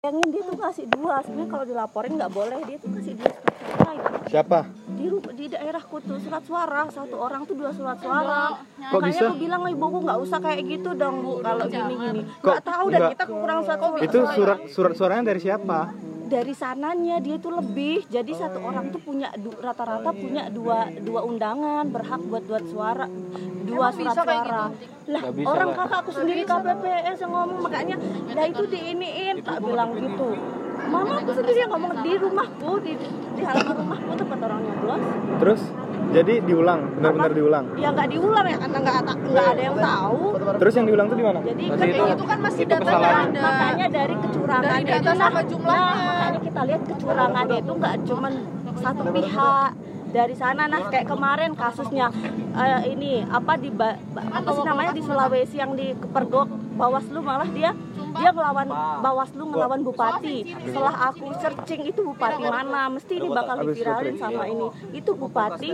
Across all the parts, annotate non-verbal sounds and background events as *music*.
Bayangin dia tuh kasih dua, sebenarnya kalau dilaporin nggak boleh dia tuh kasih dua itu. Siapa? Di di daerahku tuh surat suara satu orang tuh dua surat suara. Kok Makanya bisa? aku bilang ibuku nggak usah kayak gitu dong bu kalau gini gini. Kok Nggak tahu dan kita kurang surat suara. Itu surat surat suaranya dari siapa? dari sananya dia tuh lebih jadi satu orang tuh punya rata-rata punya dua dua undangan berhak buat buat suara dua surat suara lah Nggak bisa orang lah. kakakku sendiri KPPS yang ngomong makanya lah itu diiniin tak bilang gitu mama aku sendiri yang ngomong di rumahku di di halaman rumahku tempat orang nyoblos Terus jadi diulang, benar-benar diulang. ya nggak diulang ya karena nggak ada nggak ada yang tahu Terus yang diulang tuh di mana? jadi kan itu- itu kan masih itu datanya kesalahan. ada. makanya dari kecurangan Dari data itu sama nah, jumlahnya. nah, makanya kita lihat kecurangannya itu nggak cuman satu pihak dari sana nah kayak kemarin kasusnya eh, ini apa di ba- apa sih namanya di Sulawesi yang di Kepergok Bawaslu malah dia dia ngelawan Bawaslu ngelawan bupati. setelah aku searching itu bupati mana mesti ini bakal diviralin sama ini. Itu bupati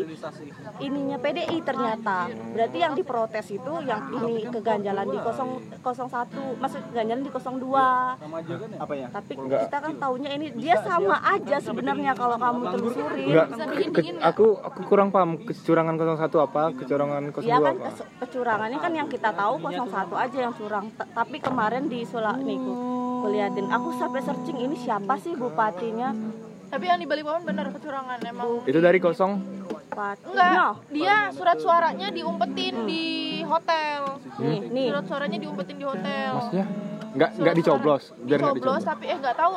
ininya PDI ternyata. Berarti yang diprotes itu yang ini keganjalan di 0, 01 maksud keganjalan di 02 Apa ya? tapi kita kan taunya ini dia sama aja sebenarnya kalau kamu ke- aku aku kurang paham. Kecurangan 01 apa, kecurangan 02 Iya kan apa. kes- kecurangannya kan yang kita tahu 01 aja yang curang. Tapi kemarin di Sula nih ku kuliatin. Aku sampai searching ini siapa sih bupatinya? Tapi yang di Balikpapan benar kecurangan emang. Itu dari kosong. Bupati. Enggak, Nah, dia surat suaranya diumpetin di hotel. nih, nih. Surat suaranya diumpetin di hotel. Maksudnya enggak enggak dicoblos, biar enggak Dicoblos dicoblos. tapi eh nggak tahu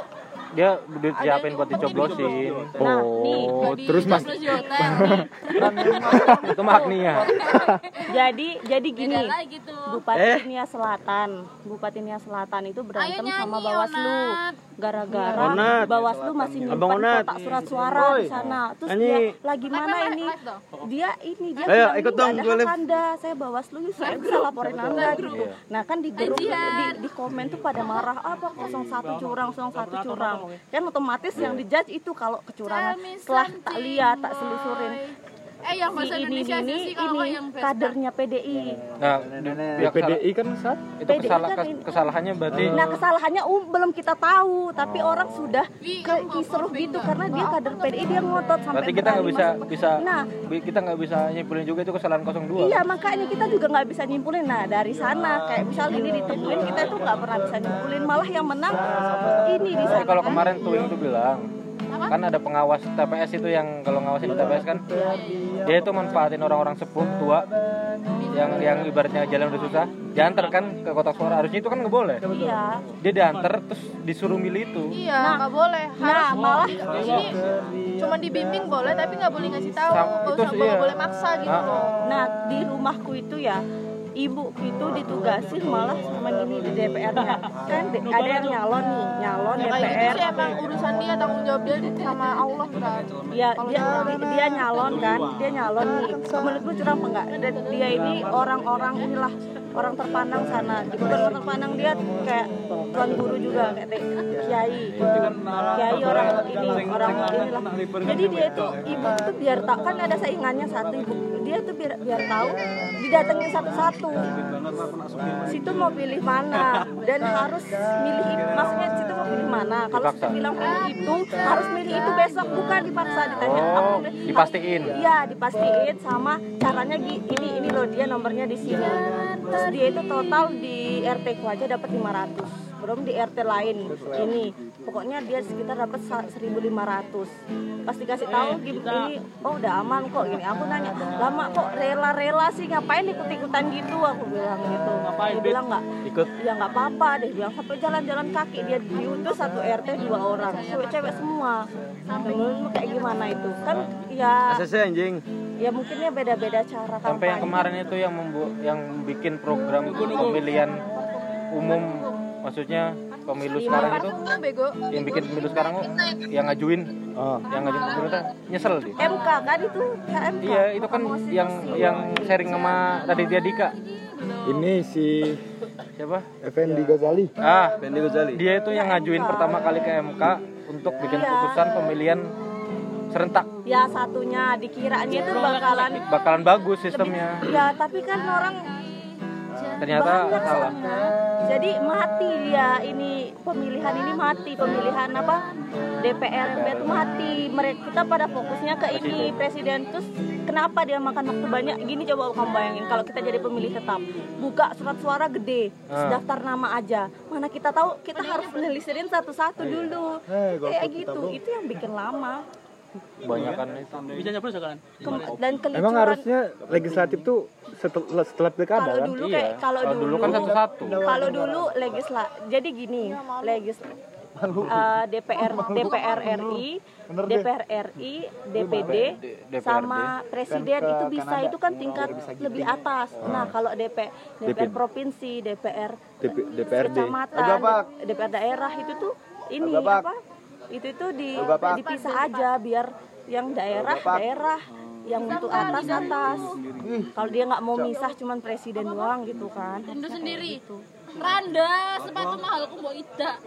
dia disiapin buat dicoblosin Nah, nih. Oh, terus Mas *laughs* itu magnia *laughs* Jadi jadi gini. gitu. Bupati Nia Selatan, Bupati Nia Selatan itu berantem sama Bawaslu gara-gara Bawaslu masih nyimpan kotak surat suara di sana. Terus dia lagi mana ini? Dia ini dia Ayo, ikut "Ini dong, ada live." Anda, saya Bawaslu saya bisa laporin Anda gitu. Nah, kan di grup di, di komen tuh pada marah apa 01 curang, 01 curang. Kan otomatis yang dijudge itu kalau kecurangan. Setelah tak lihat, tak selusurin Eh yang si bahasa ini Indonesia ini sih kalau ini yang kadernya PDI. nah ya, PDI kan saat itu PDI kesalah kan kesalahannya berarti Nah kesalahannya um, belum kita tahu, tapi orang sudah ke kisruh gitu karena dia kader PDI dia ngotot sampai berarti kita nggak bisa masuk- bisa Nah. kita nggak bisa nyimpulin juga itu kesalahan 02 iya makanya kita juga nggak bisa nyimpulin. Nah dari sana kayak misal ini ditemuin kita itu nggak pernah bisa nyimpulin. Malah yang menang ini di sana. kalau kemarin tuh bilang kan ada pengawas TPS itu yang kalau ngawasin di TPS kan dia itu manfaatin orang-orang sepuh tua yang yang ibaratnya jalan udah susah diantar kan ke kotak suara harusnya itu kan nggak boleh Iya. dia diantar terus disuruh milih itu Iya, nggak boleh. Harus Nah malah ini cuma dibimbing boleh tapi nggak boleh ngasih tahu. Nggak itu usah iya. boleh maksa gitu Ah, loh. Nah di rumahku itu ya ibuku itu ditugasin malah sama gini di DPR-nya kan ada yang nyalon nih nyalon gitu DPR sih emang urusan dia tanggung jawab dia sama Allah berarti. ya dia dia nyalon kan dia nyalon. Nih menurutku curang apa enggak? Dan dia ini orang-orang inilah orang terpandang sana. Bukan orang terpandang dia kayak tuan guru juga kayak kiai kiai orang ini orang inilah. Jadi dia itu ibu itu biar tak kan ada saingannya satu ibu. Dia tuh biar biar tahu didatengin satu-satu. Situ mau pilih mana? Dan harus milih maksudnya situ mau pilih mana? Kalau kita bilang pilih itu harus milih itu besok. Bukan dipaksa ditanya Oh, dipastiin. iya dipastiin sama caranya gi- ini ini loh dia nomornya di sini. Terus dia itu total di RT ku aja dapat 500 belum di RT lain ini. Pokoknya dia sekitar dapat sa- 1500 pas dikasih tahu gini ini oh udah aman kok. Gini aku nanya lama kok rela-rela sih? Ngapain ikut-ikutan gitu? Aku bilang gitu. Dia bilang nggak ikut? Ya nggak apa-apa. Deh bilang sampai jalan-jalan kaki. Dia diutus satu RT dua orang. Cewek-cewek semua. Menurutmu kayak gimana itu? Kan ya anjing. Ya mungkinnya beda-beda cara sampai yang kampanye. kemarin itu yang membu yang bikin program pemilihan umum maksudnya pemilu sekarang itu yang bikin pemilu sekarang kok yang ngajuin Oh. yang ngajuin pemerintah nyesel dia MK kan itu MK iya itu kan yang yang sharing sama Raditya Dika Ini si siapa Effendi Ghazali. ah Effendi Ghazali. dia itu yang ngajuin pertama kali ke MK untuk bikin Iya. putusan pemilihan serentak. Ya satunya dikiranya itu bakalan bakalan bagus sistemnya. Ya tapi kan orang ternyata salah. jadi mati ya ini pemilihan ini mati. Pemilihan apa? DPR itu mati. Mereka kita pada fokusnya ke ini. Presiden. Terus kenapa dia makan waktu banyak? Gini coba kamu bayangin kalau kita jadi pemilih tetap. Buka surat suara gede Ah. daftar nama aja. Mana kita tahu? Kita harus menelusurin satu-satu dulu. Eh, kayak gitu. Itu yang bikin lama kebanyakan itu. Bisa nyoblos ya kan? Kem- dan kelicuran Emang harusnya legislatif tuh setelah setelah pilkada kalau kan? dulu Iya. kayak kalau Kalau dulu, dulu kan satu-satu. kalau dulu legisla jadi gini legis eh, DPR DPR RI DPR RI DPD DPRD. sama presiden itu bisa itu kan tingkat lebih atas. Nah kalau DP DPR provinsi DPR DP- DPRD. kecamatan DPR daerah itu tuh ini apa itu itu di dipisah aja biar yang daerah daerah yang untuk atas atas. kalau dia nggak mau misah cuman presiden doang gitu kan. Indo sendiri. Randa, sepatu mahal aku mau ida.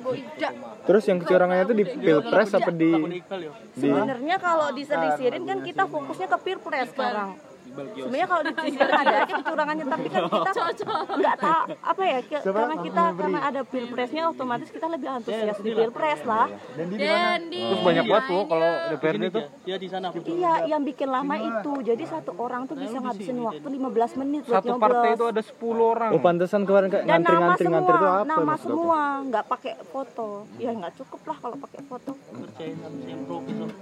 Mau ida. Terus yang kecurangannya tuh di pilpres apa di ya. sebenarnya kalau diselisirin kan kita fokusnya ke pilpres sekarang sebenarnya kalau diselisirin ada aja kecurangannya tapi kan kita *laughs* nggak tahu apa ya ke- karena kita karena ada pilpresnya otomatis kita lebih antusias di pilpres lah. Dendi. terus banyak banget tuh kalau DPRD tuh. Dia. Di sana. iya yang bikin lama itu. Jadi satu orang tuh bisa ngabisin waktu 15 menit buat satu partai itu ada 10 orang. Oh pantesan kemarin kayak dan ngantri-ngantri semua ngantri itu apa? nama semua. Nggak pakai foto. Ya nggak cukup lah kalau pakai foto. Gitu.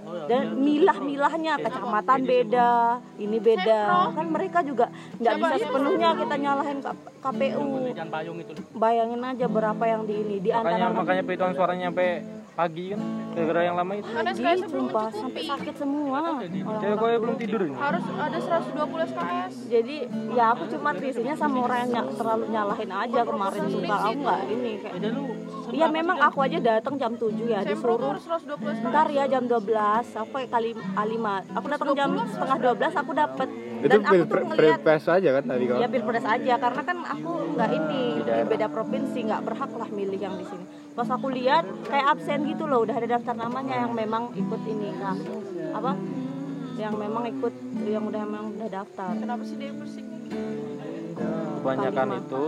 Oh ya. dan milah-milahnya kecamatan beda ini beda kan mereka juga nggak bisa sepenuhnya kita nyalahin KPU Jangan payung itu. bayangin aja berapa yang di ini di makanya antara makanya perhitungan suaranya sampai pagi kan gara-gara yang lama itu. Pagi sumpah sampai sakit semua. Cewek gue belum tidur ini. Harus ada 120 SKS. jadi ya aku cuma risihnya sama orang yang ny- terlalu nyalahin aja kemarin. Suka aku nggak ini kayak Ada iya memang aku aja datang jam 7 ya Sempro tuh disuruh harus 120 SKS. Ntar ya jam 12 sampai kali A5 Aku datang jam setengah 12 aku dapet Itu Dan aku tuh ngeliat pilpres aja kan tadi kalau. Ya pilpres aja karena kan aku nggak ini di beda provinsi nggak berhak lah milih yang di sini. Pas aku lihat kayak absen gitu loh udah ada daftar namanya yang memang ikut ini nah apa? Yang memang ikut yang udah memang udah daftar. Kenapa sih dia bersih? kebanyakan itu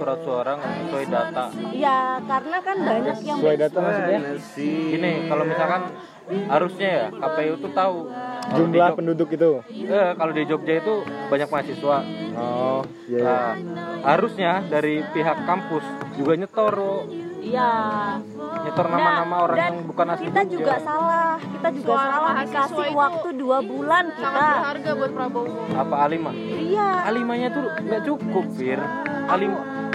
surat suara nggak sesuai data. Iya karena kan banyak yang Sesuai data maksudnya. Gini kalau misalkan harusnya ya KPU tuh tahu kalau jumlah Jog- penduduk itu. eh, kalau di Jogja itu banyak mahasiswa Oh, iya. iya. nah harusnya dari pihak kampus juga nyetor. Iya. nyetor nama-nama Nah, orang yang bukan asli kita Jogja. juga salah kita juga Suara salah dikasih itu waktu dua bulan Sangat kita berharga buat Prabowo. apa A5 iya A5-nya tuh nggak cukup Fir A5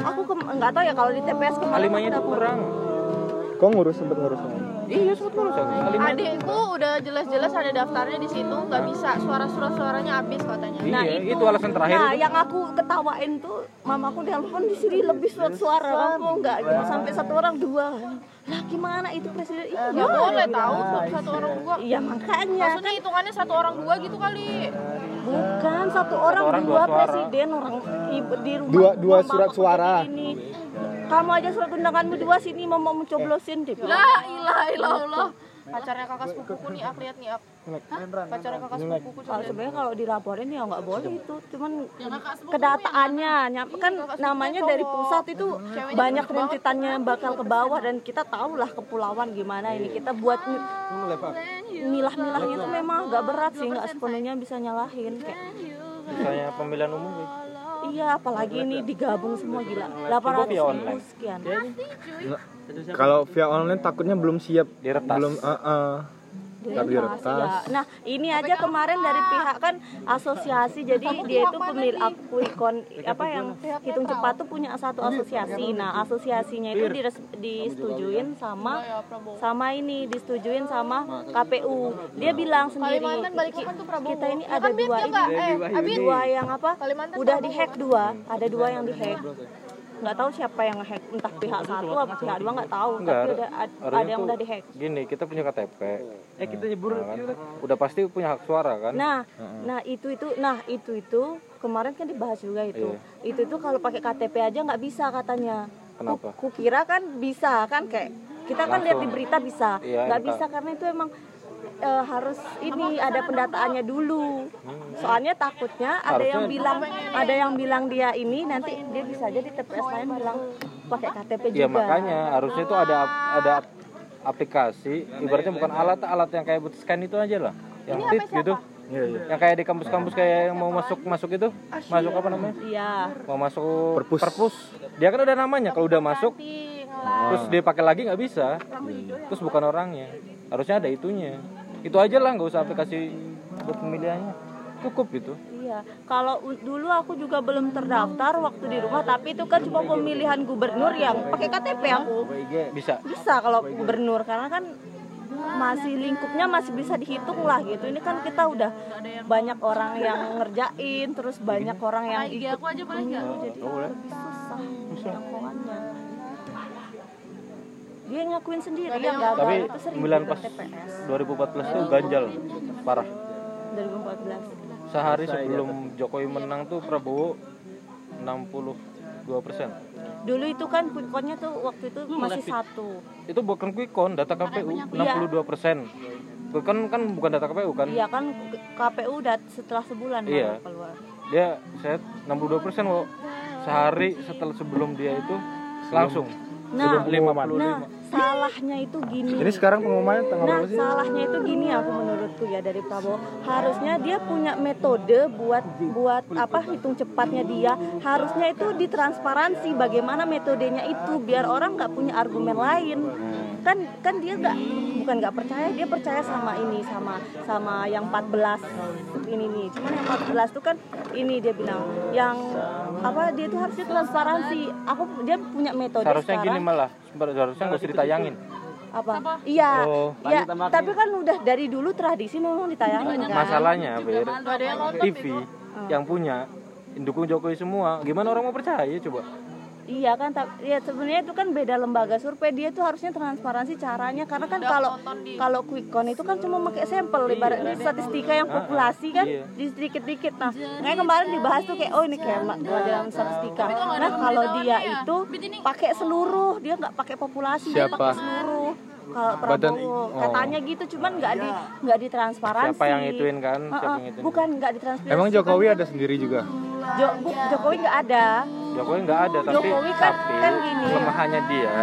aku nggak tahu ya kalau di TPS kemarin A5-nya aku itu dapet. kurang Kok ngurus sempet ngurus iya sebut ngurus aku A5 Adikku udah jelas-jelas ada daftarnya di situ, nggak bisa suara-suara suaranya habis katanya. iya Nah, itu, itu- alasan terakhir Nah, itu. yang aku ketawain tuh mamaku telepon di sini lebih surat suara, kamu nggak gitu sampai satu orang dua. Lah gimana itu presiden? Iya, Nggak boleh tahu tuh satu orang dua. Iya makanya Maksudnya hitungannya satu orang dua gitu kali. bukan satu orang, orang dua, dua suara. presiden orang ibu di rumah. Dua- dua surat suara. Ini. Kamu aja surat undanganmu dua sini mau mau mencoblosin deh. La ilaha illallah. Pacarnya kakak sepupuku nih, aku lihat nih, aku. Hah? Pacarnya kakak sepupuku Kalau sebenarnya kalau dilaporin ya nggak boleh itu, cuman kedataannya, nyam- kan namanya dari pusat itu banyak rintitannya bakal ke bawah dan kita tahu lah kepulauan gimana ini. Kita buat mi- milah-milahnya itu memang agak berat sih nggak sepenuhnya bisa nyalahin kayak misalnya pemilihan umum gitu. Iya apalagi ini digabung semua gila 800 via ribu sekian Kalau via online takutnya belum siap. Diretas. Belum eh, eh. Ya. Nah, ini aja kemarin dari pihak kan asosiasi, jadi dia itu pemilik aku ikon apa yang hitung cepat tuh punya satu asosiasi. Nah, asosiasinya itu dires- disetujuin sama sama ini disetujuin sama KPU. Dia bilang sendiri kita ini Ya ada kan, dua ya, ini? Eh, dua yang apa? Udah dihack dua, ada dua yang dihack. Nggak tahu siapa yang ngehack, entah pihak satu atau pihak dua nggak tahu, Enggak, tapi udah ada, yang tuh udah dihack. gini kita punya KTP eh kita nyebur udah pasti punya hak suara kan? Nah, nah itu itu, nah itu itu kemarin kan dibahas juga itu. Itu itu kalau pakai KTP aja nggak bisa katanya. Kenapa? Ku, kukira kan bisa kan? Kayak kita kan lihat di berita bisa, Iya, nggak MK. bisa karena itu emang eh, harus ini ada pendataannya dulu. Soalnya takutnya ada yang Harusnya- bilang ada yang bilang dia ini nanti dia bisa jadi TPS lain bilang pakai KTP juga. Iya makanya harusnya itu ada ada aplikasi ibaratnya bukan alat alat yang kayak buat scan itu aja lah. Yang tit gitu. Iya, iya. yang kayak di kampus-kampus kayak yang mau masuk masuk itu? Masuk apa namanya? Iya. mau masuk Perpus. dia kan ada namanya kalau udah masuk terus dia pakai lagi nggak bisa. Terus bukan orangnya. Harusnya ada itunya itu aja lah nggak usah aplikasi buat pemilihannya cukup gitu Iya, kalau dulu aku juga belum terdaftar waktu di rumah, tapi itu kan cuma pemilihan gubernur yang pakai KTP aku. bisa Bisa kalau gubernur karena kan masih lingkupnya masih bisa dihitung lah gitu. Ini kan kita udah banyak orang yang ngerjain, terus banyak orang yang ikut aku aja boleh nggak? pemilu, jadi lebih susah. Dia ngakuin sendiri yang gagal tapi itu sering pemilihan di pas TPS 2014 itu ganjal parah 2014. sehari sebelum Jokowi menang tuh Prabowo 62 persen Dulu itu kan quick count-nya tuh waktu itu masih satu. itu bukan quick count data KPU Iya. 62 persen count kan bukan data KPU kan Iya kan KPU udah setelah sebulan Iya. baru keluar. dia saya 62 persen sehari setelah sebelum dia itu langsung Nah, pengumuman. nah salahnya itu gini. Ini sekarang pengumumannya tanggal Nah, sih? salahnya itu gini aku menurutku ya dari Prabowo. Harusnya dia punya metode buat buat apa hitung cepatnya dia. Harusnya itu ditransparansi bagaimana metodenya itu biar orang nggak punya argumen lain. Kan kan dia nggak bukan nggak percaya, dia percaya sama ini sama sama yang 14 ini nih. Cuman yang 14 itu kan ini dia bilang yang apa dia itu harusnya transparansi. Aku dia punya metode seharusnya sekarang gini malah seharusnya nggak usah ditayangin apa? Iya, Oh. iya. Tapi kan udah dari dulu tradisi memang ditayangin kan. masalahnya nonton TV yang punya dukung Jokowi semua gimana orang mau percaya coba Iya kan, tapi ya sebenarnya itu kan beda lembaga survei dia itu harusnya transparansi caranya karena kan kalau kalau quick count itu kan cuma pakai sampel ibaratnya statistika yang populasi kan iya. di sedikit-dikit. Nah, kayak kemarin dibahas tuh kayak oh ini kayak ma- pelajaran statistika. Nah, kalau dia itu pakai seluruh, dia nggak pakai populasi, dia pakai seluruh. Kalau Badan- Prabowo oh. katanya gitu, cuman nggak di nggak ditransparansi. siapa yang ituin kan siapa yang ituin bukan nggak ditransparansi. Emang Jokowi ada sendiri juga? Jo- Bu- Jokowi nggak ada. Jokowi nggak ada tapi Jokowi kan- tapi kan gini. kelemahannya dia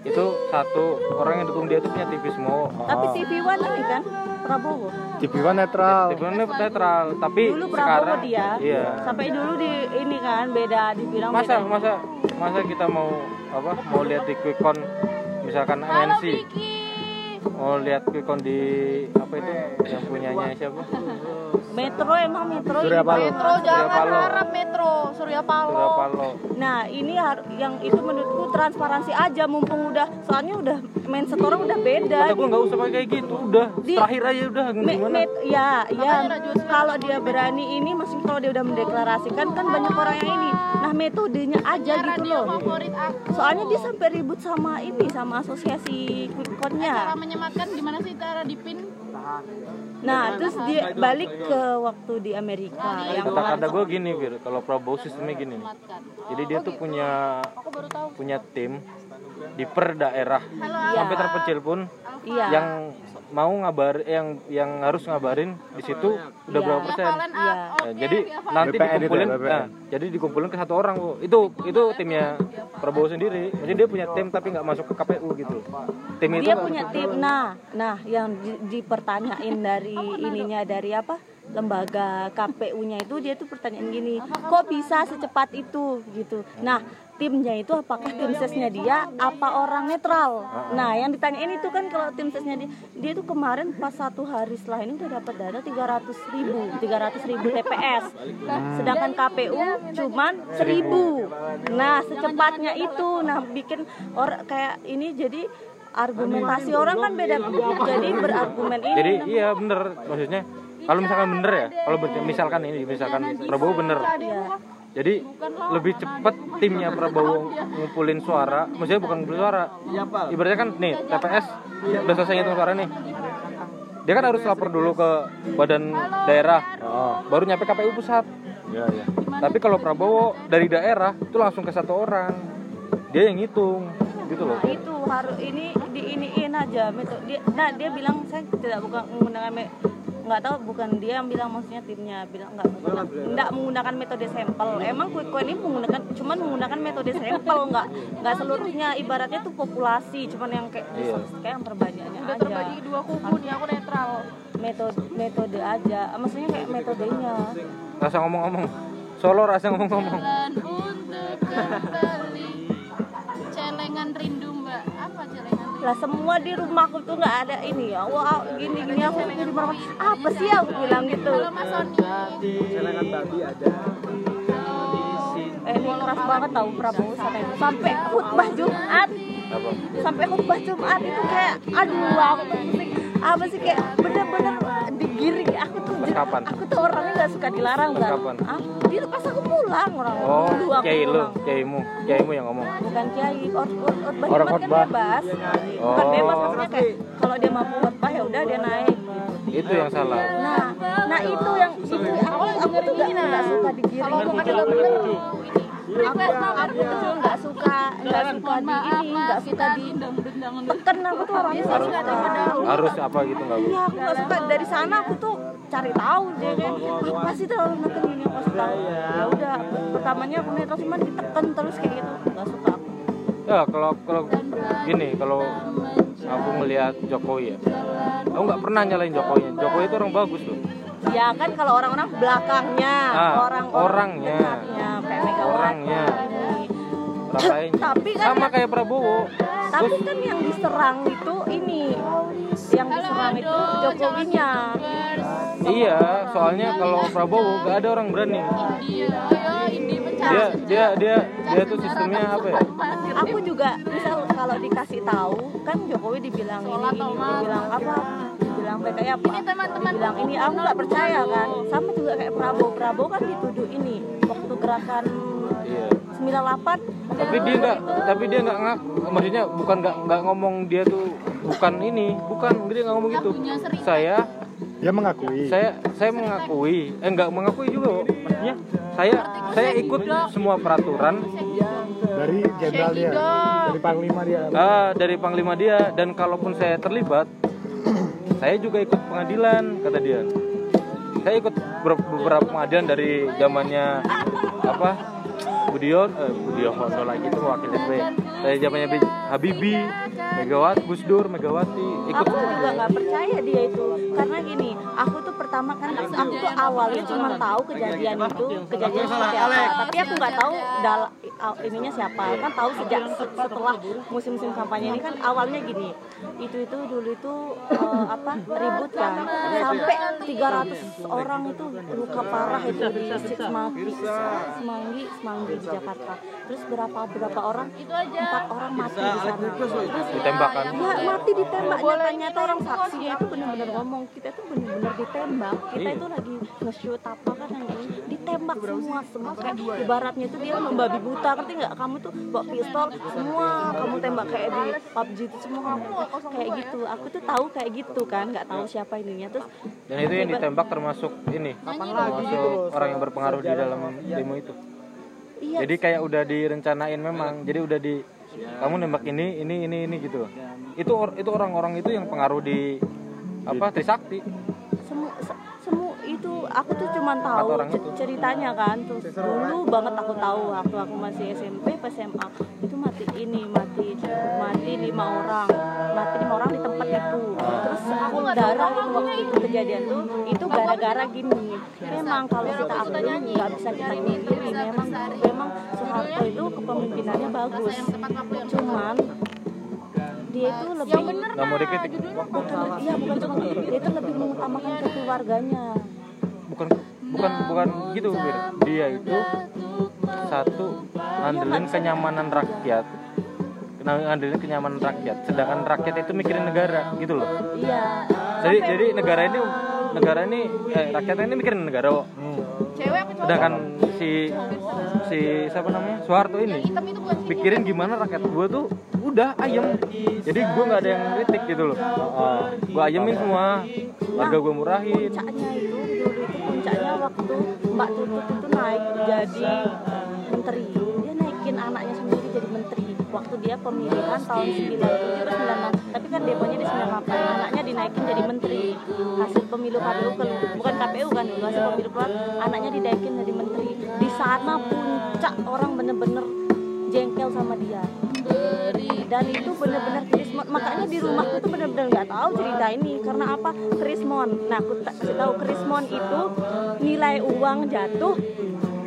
itu satu orang yang dukung dia itu punya TV semua Tapi TV One ini kan Prabowo. TV One netral. TV One netral tapi Dulu Prabowo sekarang dia. iya Sampai dulu di ini kan beda dibilang masa beda. masa masa kita mau apa mau lihat di quick count misalkan MNC mau lihat quick count di apa itu yang punyanya siapa *laughs* Metro emang Metro Surya ini. Paloh. Metro jangan Paloh. harap Metro Surya Paloh. Surya Paloh Nah, ini yang itu menurutku transparansi aja mumpung udah soalnya udah main setorang udah beda. kata gue nggak usah pakai kayak gitu udah Di- terakhir aja udah Me- gimana met- ya, ya. Kalau dia berani ini, maksudnya kalau dia udah mendeklarasikan kan banyak orang yang ini. Nah, metodenya aja gitu Radio loh. favorit aku. Soalnya dia sampai ribut sama ini, sama asosiasi quick Cara menyematkan gimana sih cara dipin? Nah, terus dia balik ke waktu di Amerika yang kata-kata gue gini Bir kalau Prabowo sistemnya gini nih. jadi dia tuh punya punya tim di per daerah. Sampai terpencil pun iya. yang mau ngabar yang yang harus ngabarin di situ udah Iya. berapa persen? Kalian Iya. up, Ya, jadi nanti BPN itu ya, dikumpulin. Nah, jadi dikumpulin ke satu orang Bu. itu itu timnya Prabowo sendiri. Jadi dia punya tim tapi nggak masuk ke KPU gitu. Tim itu dia nggak punya masuk. tim. Nah nah yang di- dipertanyain dari ininya dari apa? Lembaga KPU-nya itu dia tuh pertanyaan gini kok bisa secepat itu? Gitu. Nah timnya itu apakah tim sesnya dia apa orang netral? Nah yang ditanyain itu kan kalau tim sesnya dia dia tuh kemarin pas satu hari setelah ini udah dapat data 300 ribu 300 ribu TPS sedangkan KPU cuman 1000 nah secepatnya itu. Nah bikin orang kayak ini jadi argumentasi orang kan beda. Jadi berargumen ini. Jadi iya bener. Maksudnya kalau misalkan bener ya kalau misalkan ini misalkan Prabowo bener. Iya. Jadi lebih cepet timnya Prabowo ngumpulin suara. Maksudnya bukan ngumpulin suara. Ibaratnya kan nih TPS udah selesai ngitung suara nih. Dia kan harus lapor dulu ke badan daerah. Baru nyampe KPU pusat. Iya, iya. tapi kalau Prabowo dari daerah itu langsung ke satu orang. Dia yang ngitung gitu loh. Nah, itu harus ini diiniin aja. Metode dia nah dia bilang saya tidak bukan menggunakan me- nggak tahu bukan dia yang bilang maksudnya timnya bilang nggak nggak menggunakan metode sampel. Emang quick count ini menggunakan cuman menggunakan metode sampel nggak nggak seluruhnya ibaratnya tuh populasi cuman yang kayak Iya. kayak yang terbanyaknya udah aja. terbagi dua kubu nih aku netral. Metode metode aja. Maksudnya kayak metodenya. Rasa ngomong-ngomong. Solo rasa ngomong-ngomong. Jalan untuk kembali. Celengan rindu mbak. Apa celengan lah semua di rumahku tuh nggak ada ini ya. Wah gini gini aku di rumah apa sih aku bilang gitu? Halo mas Sony. Celengan babi ada. Eh ini keras banget tahu Prabowo sampai sampai khutbah Jumat. Apa? Sampai khutbah Jumat itu kayak aduh aku tuh pusing. Apa sih kayak bener-bener digiring. Aku tuh aku tuh orangnya nggak suka dilarang kan ah dia pas aku pulang orang oh dulu aku kiai lu kiaimu kiaimu yang ngomong. Bukan kiai or, or, khotbah Orang kan bebas. Bukan Oh. bebas maksudnya kayak kalau dia mampu khotbah ya udah dia naik. Gitu itu yang salah. Nah nah itu yang itu aku aku tuh nggak nggak suka digiring. kalau bener ini aku. Aku tuh nggak suka nggak suka di ini nggak suka di tekan aku tuh orangnya harus harus apa gitu nggak Iya, aku nggak suka. Dari sana aku tuh cari tahu dia kan? Apa sih terlalu neken ini aku suka ya udah pertamanya aku netral cuman ditekan terus kayak gitu nggak suka aku. Ya kalau kalau gini kalau aku ngelihat Jokowi ya. Aku nggak pernah nyalain Jokowi Jokowi itu orang bagus loh. Ya kan kalau orang-orang belakangnya Ah, orang orangnya. dekatnya Orangnya. tapi kan sama kayak Prabowo. Tapi kan yang diserang itu ini yang diserang itu Jokowinya iya soalnya kalau Prabowo nggak ada orang berani. Ayo Indi mencari dia dia dia dia tuh sistemnya apa ya? aku juga misal kalau dikasih tahu kan Jokowi dibilang ini, ini dibilang apa? Dibilang PKI apa? Ini teman-teman dibilang ini aku nggak percaya kan? Sama juga kayak Prabowo. Prabowo kan dituduh ini waktu gerakan iya. 98 tapi dia nggak tapi dia nggak ngak maksudnya bukan nggak nggak ngomong dia tuh bukan ini bukan dia nggak ngomong gitu. Saya dia mengakui. Saya saya mengakui. Eh nggak mengakui juga maksudnya saya saya ikut semua peraturan. Dari jenderal dia dari panglima dia. Ah, dari panglima dia. Dan kalaupun saya terlibat saya juga ikut pengadilan kata dia. Saya ikut ber- beberapa pengadilan dari zamannya apa Budion eh, Budiono lagi itu wakil SB dari zamannya Habibie Megawati Gus Dur Megawati ikut aku juga nggak percaya dia itu. Karena gini aku tuh pertama kan aku tuh awalnya cuma tahu kejadian itu kejadian seperti apa. tapi aku nggak tahu dal ininya siapa? Kan tahu sejak se- setelah musim-musim kampanye ini kan awalnya gini itu itu dulu itu eh, apa ribut kan. Sampai 300 orang itu luka parah itu di Semanggi Semanggi Semanggi di Jakarta. Terus berapa berapa orang? Empat orang mati di sana. Terus ditembakkan. Ya mati ditembak. Nyata-nyata orang saksinya itu benar-benar ngomong kita tuh benar-benar ditembak. Kita itu lagi nge-shoot apa kan yang ini ditembak semua semua. Kayak ibaratnya itu dia membabi buta ngerti nggak? Kamu tuh bawa pistol semua kamu tembak kayak di PUBG itu semua. Kamu kayak gitu. Aku tuh tahu kayak gitu kan nggak tahu siapa ininya. Terus dan itu yang ditembak termasuk ini termasuk orang yang berpengaruh di dalam demo itu. Iya. Jadi kayak udah direncanain memang. Jadi udah di kamu nembak ini ini ini ini gitu. Itu or- itu orang-orang itu yang pengaruh di apa Trisakti. Semu se- semu itu aku tuh cuma tahu ceritanya kan. Terus dulu banget aku tahu waktu aku masih SMP pas SMA itu mati ini mati mati lima orang. Mati lima orang di tempat itu. Terus aku darah itu waktu itu kejadian tuh itu gara-gara gini. Memang kalau kita akui nggak bisa kita pungkiri memang memang Soeharto itu kepemimpinannya bagus. cuman dia itu lebih nggak mau dikritik bukan iya bukan cuma dia itu lebih mengutamakan ke keluarganya bukan bukan bukan gitu Bir. dia itu satu ngandelin kenyamanan rakyat. Ngandelin kenyamanan rakyat. Sedangkan rakyat itu mikirin negara gitu loh. Iya jadi jadi negara ini negara ini eh, rakyatnya ini mikirin negara kok. cowok? Sedangkan si si siapa namanya? Soeharto ini pikirin gimana rakyat gue tuh udah ayem. Jadi gue nggak ada yang kritik gitu loh. Gue ayemin semua. Harga gue murahin. Puncaknya itu dulu puncaknya waktu Mbak Tutut itu naik jadi menteri. Dia naikin anaknya sendiri jadi menteri. Waktu dia pemilihan tahun 97 ke 96 tapi kan demonya di 98 anaknya dinaikin jadi menteri. Hasil pemilu KPU kan bukan KPU kan dulu hasil pemilu keluar anaknya dinaikin jadi menteri. Di sana puncak orang bener-bener jengkel sama dia dan itu bener-bener Krismon. Makanya di rumahku tuh bener-bener nggak tahu cerita ini. Karena apa? Krismon. Nah aku tak kasih tahu Krismon itu nilai uang jatuh.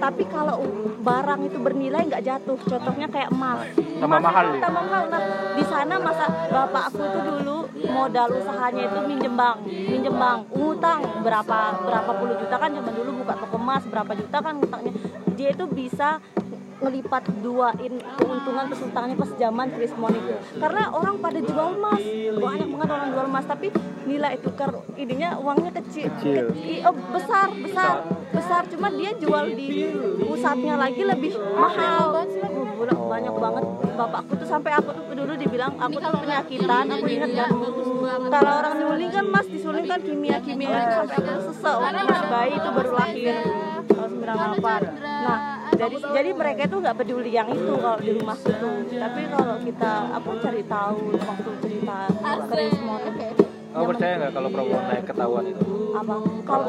Tapi kalau barang itu bernilai nggak jatuh. Contohnya kayak emas. Tambah Emas mahal ya? tambah mahal. Nah di sana masa bapak aku itu dulu modal usahanya itu minjem bank minjem bank. Ngutang berapa berapa puluh juta kan zaman dulu buka toko emas berapa juta kan ngutangnya. Dia itu bisa ngelipat duain keuntungan terus utangnya pas zaman Krismon itu. Karena orang pada jual emas. Banyak banget orang jual emas tapi nilai tukar ininya uangnya kecil, Kecil. Ke- oh, besar besar besar. Cuma dia jual di pusatnya lagi lebih mahal. Oh, banyak banget. Bapakku tuh sampai aku tuh dulu dibilang aku tuh penyakitan. Aku ingat kan kalau orang nyuling kan mas disuling kan kimia kimia sampai aku sesek bayi itu baru lahir. Tahun 98 nah jadi jadi mereka itu nggak peduli yang itu kalau di rumah itu tapi kalau kita apa cari tahu waktu cerita Krismon Kamu percaya nggak kalau Prabowo naik ketahuan itu? apa kalau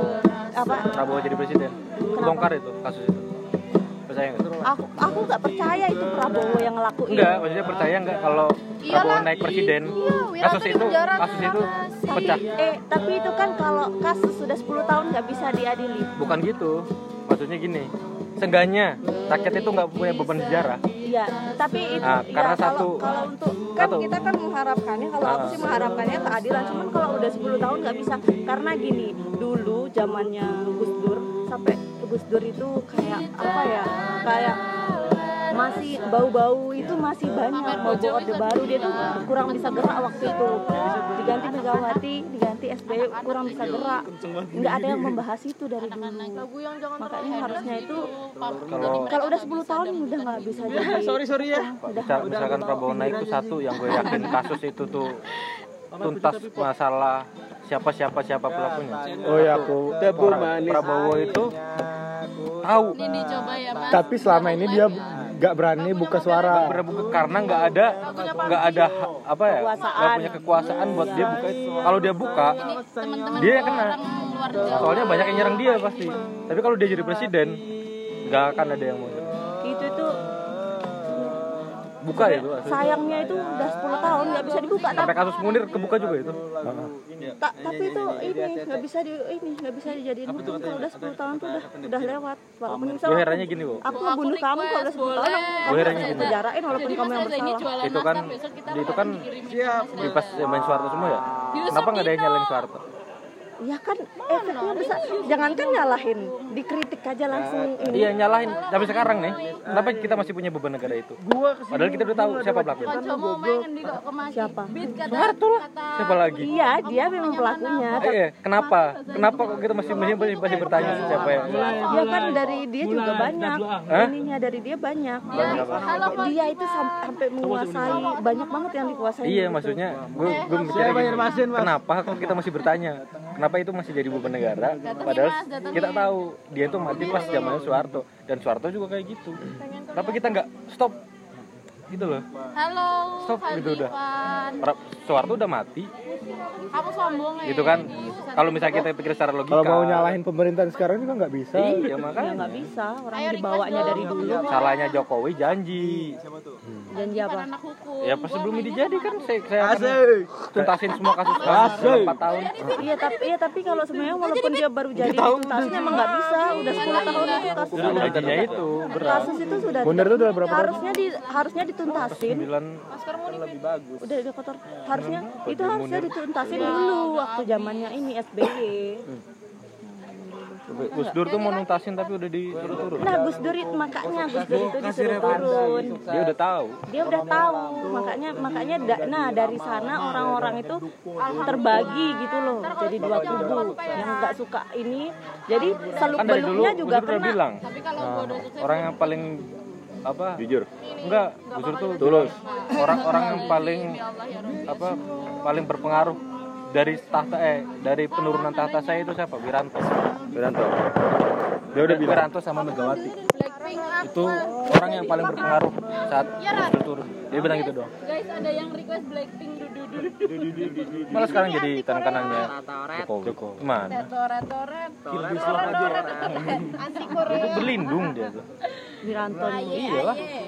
apa Prabowo jadi presiden? Bongkar itu kasus itu. Percaya nggak? aku aku nggak percaya itu Prabowo yang ngelakuin Enggak, maksudnya percaya nggak kalau Prabowo naik presiden? Wiranto Kasus di itu, penjara kasus itu tapi pecah. eh tapi itu kan kalau kasus sudah 10 tahun nggak bisa diadili Bukan gitu. Maksudnya gini, seenggaknya rakyat itu nggak punya beban sejarah. Iya, tapi itu Nah, ya, karena kalau, satu- kalau untuk kan satu. kita kan mengharapkannya kalau aku Ah. sih mengharapkannya keadilan, cuman kalau udah 10 tahun nggak bisa karena gini, dulu zamannya Gus Dur sampai Gus Dur itu kayak apa ya? Kayak masih bau-bau itu masih banyak. Bau orde baru dia tuh kurang bisa gerak waktu itu. Diganti Megawati diganti SBY kurang bisa gerak. Nggak ada yang membahas itu dari dulu. lagu yang jangan makanya harusnya itu Kalau kalau udah 10 tahun udah nggak bisa jadi *laughs* sorry sorry ya. Misalkan Prabowo naik itu satu yang gue yakin kasus itu tuh tuntas masalah siapa siapa siapa pelakunya. Oh ya aku. Pra- Prabowo itu tahu. ini dicoba ya mas. Tapi selama ini dia nggak berani buka suara. bener buka karena nggak ada nggak ada apa ya? Nggak punya kekuasaan buat dia buka itu. Kalau dia buka dia yang kena. soalnya banyak yang nyerang dia pasti. Tapi kalau dia jadi presiden nggak akan ada yang mau buka itu asli. sayangnya itu udah 10 tahun nggak bisa dibuka tapi sampai kasus munir kebuka juga itu? Ta- tapi itu ini nggak bisa di ini nggak bisa dijadiin hukum kalau udah 10 tahun tuh udah udah lewat. Walaupun misal gue herannya gini kok aku ngebunuh kamu kalau udah 10 tahun aku Gue herannya gini. penjarain walaupun kamu yang bersalah. itu kan itu kan di pas zaman Soeharto semua ya? Kenapa nggak ada yang nyalain Soeharto ya kan efeknya besar jangankan nyalahin dikritik aja langsung ini. iya nyalahin. Tapi sekarang nih kenapa kita masih punya beban negara itu? Padahal kita udah tahu siapa pelakunya. Siapa? Soeharto lah. siapa lagi? Iya dia memang pelakunya. Eh, iya. kenapa? Kenapa kok kita masih masih masih, masih bertanya siapa ya? Ya kan dari dia juga banyak. ininya dari dia banyak. Dia itu sam- sampai menguasai. Banyak banget yang dikuasai. Iya maksudnya gue gue gini, kenapa kok kita masih bertanya? Kenapa itu masih jadi beban negara? Padahal kita tahu dia tuh mati pas zamannya Soeharto. Dan Soeharto juga kayak gitu. Kenapa kita nggak stop? Gitu loh. Halo Stop, gitu udah. Pra- Soeharto udah mati. Kamu sombong ya. Gitu kan? Kalau misalnya kita pikir secara logika. Kalau mau nyalahin pemerintahan sekarang juga nggak bisa. iya ya makanya. nggak bisa. Orang dibawanya dari dulu. salahnya Jokowi janji. Janji apa? anak hukum. Ya pas sebelum ini jadi kan saya, saya akan tuntasin semua kasus kasus 4 tahun. Iya tapi iya tapi kalau sebenarnya walaupun dia baru jadi tuntasin emang nggak bisa. Udah 10 tahun itu kasus janjinya itu. kasus itu sudah Munir tuh udah berapa tahun? harusnya di harusnya dituntasin. 9 udah udah kotor harusnya itu harusnya dituntasin dulu waktu zamannya ini SBY Gus Dur tuh mau nuntasin tapi udah disuruh turun nah Gus Dur itu makanya Gus Dur itu disuruh turun. Dia udah tahu. Dia udah tahu. Makanya makanya da- nah dari sana orang-orang itu terbagi gitu loh. Jadi dua kubu yang nggak suka ini. Jadi seluk kan dari dulu beluknya juga kena. bilang sukses orang yang paling apa? Jujur. enggak Gus Dur tuh tulus. orang-orang yang paling apa paling berpengaruh dari tahta eh dari penurunan tahta saya itu siapa? Wiranto. Wiranto. Dia udah bilang. Wiranto sama Megawati. Itu orang yang paling berpengaruh saat Gus Dur turun. Dia bilang gitu dong guys ada yang request Blackpink duduk Malah sekarang jadi tangan kanannya Jokowi. Jokowi. Mana? Toret toret. Itu Korea. berlindung dia tuh. Wiranto Aye, nih. Iyalah. aye.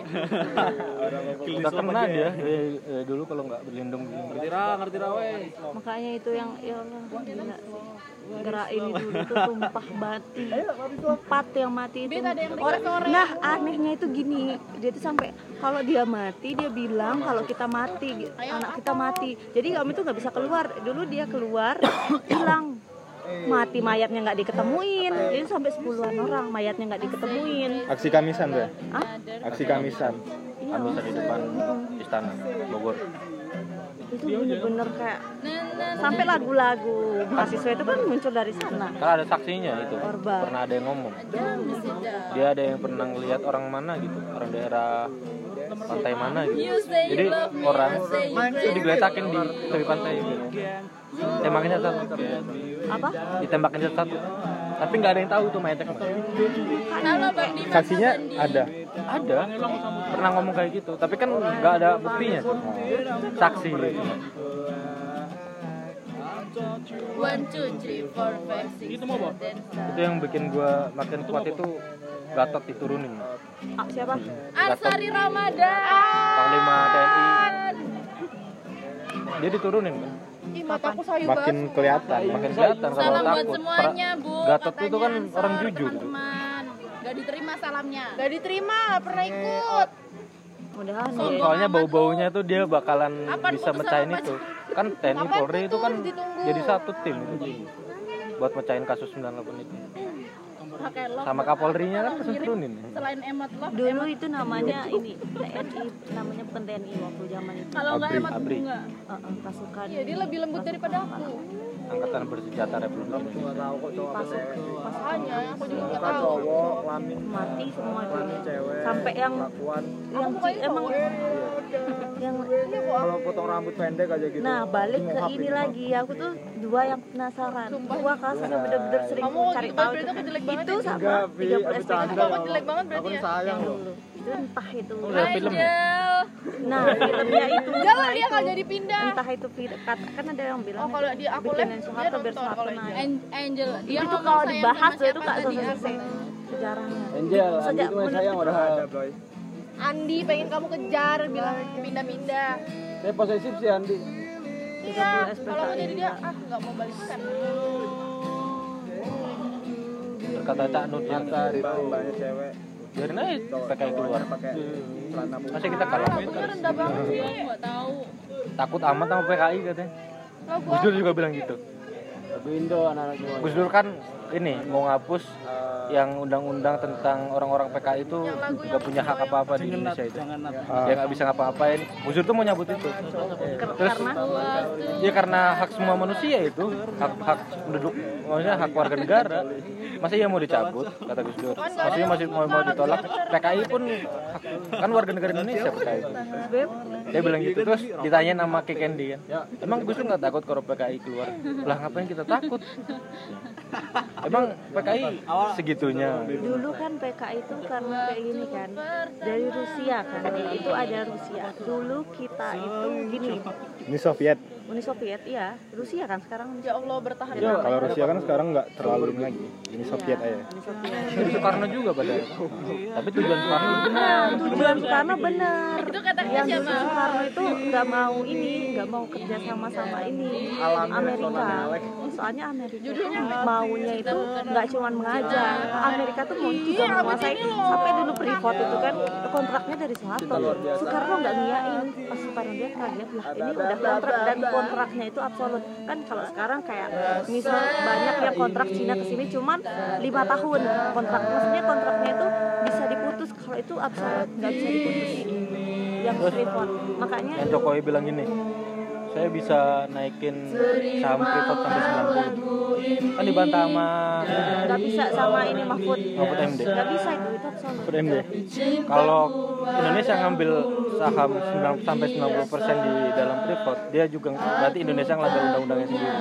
Udah kena dia. Eh, eh, dulu kalau nggak berlindung Ngerti ra, ngerti ra makanya itu yang ya Allah gerak ini dulu tuh tumpah bati empat yang mati itu. Orang- nah anehnya itu gini. Dia tuh sampai kalau dia mati dia bilang kalau kita mati anak kita mati. Jadi kami tuh nggak bisa keluar. Dulu dia keluar *coughs* hilang. Mati mayatnya nggak diketemuin. Jadi sampai sepuluhan orang mayatnya nggak diketemuin. Aksi Kamisan tuh ya? Hah? Aksi Kamisan. iya. Kamisan di depan istana Bogor. Itu bener-bener kayak sampai lagu-lagu mahasiswa itu kan muncul dari sana Kan ada saksinya itu. Orba. Pernah ada yang ngomong. Dia ada yang pernah ngelihat orang mana gitu, orang daerah pantai mana gitu. Jadi orang itu digeletakin di tepi pantai gitu. Tembakin satu, apa ditembakin satu. Tapi nggak ada yang tahu tuh mayatnya ke mana. Saksinya ada. Ada, pernah ngomong kayak gitu. Tapi kan nggak ada buktinya. Saksi. One, two, three, four, five, six, Itu yang bikin gua makin kuat itu Gatot diturunin. Ah, siapa Ansari Ramadan. Panglima TNI. Dia diturunin kan. Ih, mataku sayu Makin banget. kelihatan. Makin kelihatan kalau Salam buat takut. semuanya, Bu. Gatot Katanya itu kan orang jujur. Gak diterima salamnya. Gak diterima, gak pernah ikut. mudahan So- ya. Soalnya bau-baunya tuh dia bakalan Apa bisa putusan mecahin itu. Kan TNI Polri itu kan? Ditunggu. jadi satu tim itu. Buat mecahin kasus 98 itu. Sama Kapolrinya kan turunin. Selain emot love, dulu itu namanya ini TNI namanya bukan TNI waktu zaman itu kalau nggak Abri, emot Abri. bunga. Uh, uh, pasukan Iya, dia lebih lembut daripada aku. Angkatan bersenjata Republik Indonesia. pasuk Makanya aku juga nggak tahu. mati semua itu sampai yang yang ci- emang yang Kalau potong rambut pendek aja gitu. nah balik ke ini lagi aku tuh dua yang penasaran dua kelas yang bener-bener sering cari tahu itu ya? sama Enggak, Vi, 30 aku SPK. Aku jelek banget berarti ya. sayang yang loh. Itu entah itu Udah film ya? Angel. nah filmnya itu Jangan dia nggak jadi pindah. entah itu kata kan ada yang bilang Oh kalau dia aku bikinin dia Soeharto biar Soeharto kalau naik An- Angel dia itu kalau dibahas itu tadi, selesai sejarahnya Angel, Sejak Andi menit- sayang udah ada, Boy. Andi pengen kamu kejar bilang pindah-pindah. Saya posesif sih Andi. Iya, 30 SPK kalau mau jadi dia ah nggak mau balikan. Berkata Cak Nur yang banyak cewek. Biarin aja PKI keluar. pakai celana Masih kita kalah. Takutnya rendah banget sih. Nggak tahu. Takut amat sama PKI katanya. Gus Dur juga bilang gitu. Tapi Indo anak-anak semua. Gus Dur kan ini mau ngapus yang undang-undang tentang orang-orang PKI itu nggak punya hak apa-apa di Indonesia itu. Dia nggak bisa ngapa-ngapain. Gus Dur tuh mau nyabut itu. Terus ya karena hak semua manusia itu, hak hak penduduk, maksudnya hak warga negara. Masa iya mau dicabut kata Gus Dur. Maksudnya masih mau mau ditolak. PKI pun hak, kan warga negara Indonesia PKI itu. Dia bilang gitu terus ditanya nama Ki Kendi kan. Emang Gus Dur nggak takut kalau PKI keluar? Lah ngapain kita takut? Emang PKI segitunya. dulu kan PKI itu karena kayak gini kan dari Rusia kan itu ada Rusia dulu kita itu gini Ini Soviet. Uni Soviet iya Rusia kan sekarang Uni ya Allah bertahan. Iya. Kalau Rusia kan sekarang nggak terlalu ini lagi. Ini Soviet aja. Uni Soviet Itu Soekarno juga padahal. Tapi tujuan Soekarno benar. Nah, tujuan Soekarno benar. Itu katanya Yang siapa? Soekarno itu nggak mau ini, nggak mau kerja sama sama ini Amerika. Soalnya Amerika maunya itu nggak cuma mengajar. Amerika tuh mau juga menguasai sampai dulu Freeport itu kan kontraknya dari Soeharto. Soekarno nggak ngiyain. Pas Soekarno dia kaget lah ini udah kontrak dan kontraknya itu absolut. Kan kalau sekarang kayak misal banyak yang kontrak Cina ke sini cuman lima tahun. Kontrak maksudnya kontraknya itu bisa diputus kalau itu absolut nggak bisa diputus. Yang Freeport makanya Yang Jokowi bilang gini, saya bisa naikin saham Freeport sampai 90 kan dibantah sama nggak bisa sama ini Mahfud. Mahfud MD. nggak bisa itu itu absolut Mahfud MD. kalau Indonesia ngambil saham 9 sampai 90% di dalam Freeport dia juga berarti Indonesia ngelanggar undang-undangnya sendiri.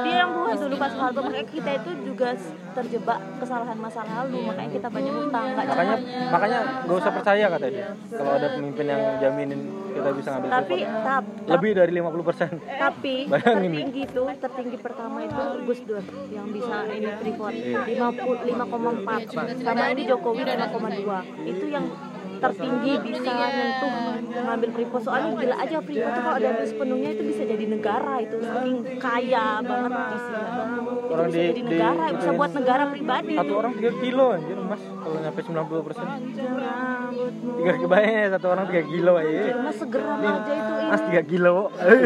Dia yang buat dulu Pak Soeharto makanya kita itu juga terjebak kesalahan masa lalu makanya kita banyak utang makanya makanya gak usah percaya kata dia. Kalau ada pemimpin yang jaminin kita bisa ngambil tapi Freeport. tap, lebih dari 50% tapi *laughs* Bayangin. tertinggi itu tertinggi pertama itu Gus Dur yang bisa ini Freeport. Iya. 50 5,4 sama ini Jokowi 5,2 itu yang tertinggi bisa nyentuh ngambil Freeport soalnya gila aja Freeport tuh kalau diambil sepenuhnya itu bisa jadi negara itu. Saking kaya banget isinya itu Orang bisa di- jadi di- negara bisa buat negara pribadi. Satu orang 3 kilo anjir mas. Kalau nyampe 90% Rambutmu. tiga kebayang ya satu orang 3 kilo aja Mas segeram aja itu ini. mas 3 kilo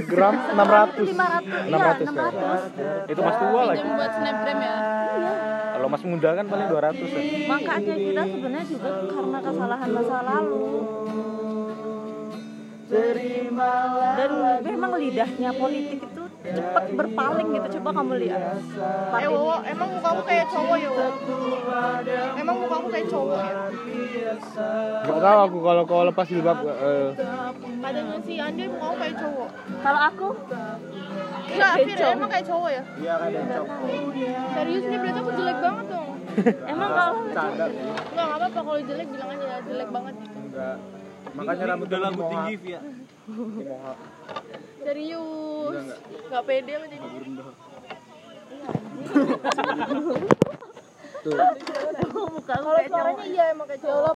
gram 600 500 600 iya, 600 itu mas tua lagi. buat snapgram ya. Kalau mas muda kan paling 200 an makanya kita sebenarnya juga karena kesalahan masa lalu. Dan memang lidahnya politik itu cepat berpaling gitu. Coba kamu lihat. Eh Wowo, emang mukamu kayak cowok ya Wowo? Emang mukamu kayak cowok ya? nggak tahu aku kalau kau lepas jilbab eh, Katanya si Andi mukamu kayak cowok? Kalau aku Enggak, Fir, emang kayak cowok ya? Iya kayak bencong. Serius nih berarti aku jelek banget dong. Emang kalau. Enggak, enggak apa-apa kalau jelek bilang aja jelek banget. Gitu Enggak. Makanya rambut udah rambut tinggi Via. Serius? Enggak pede aku jadi muka Kalau suaranya iya emang kayak cowok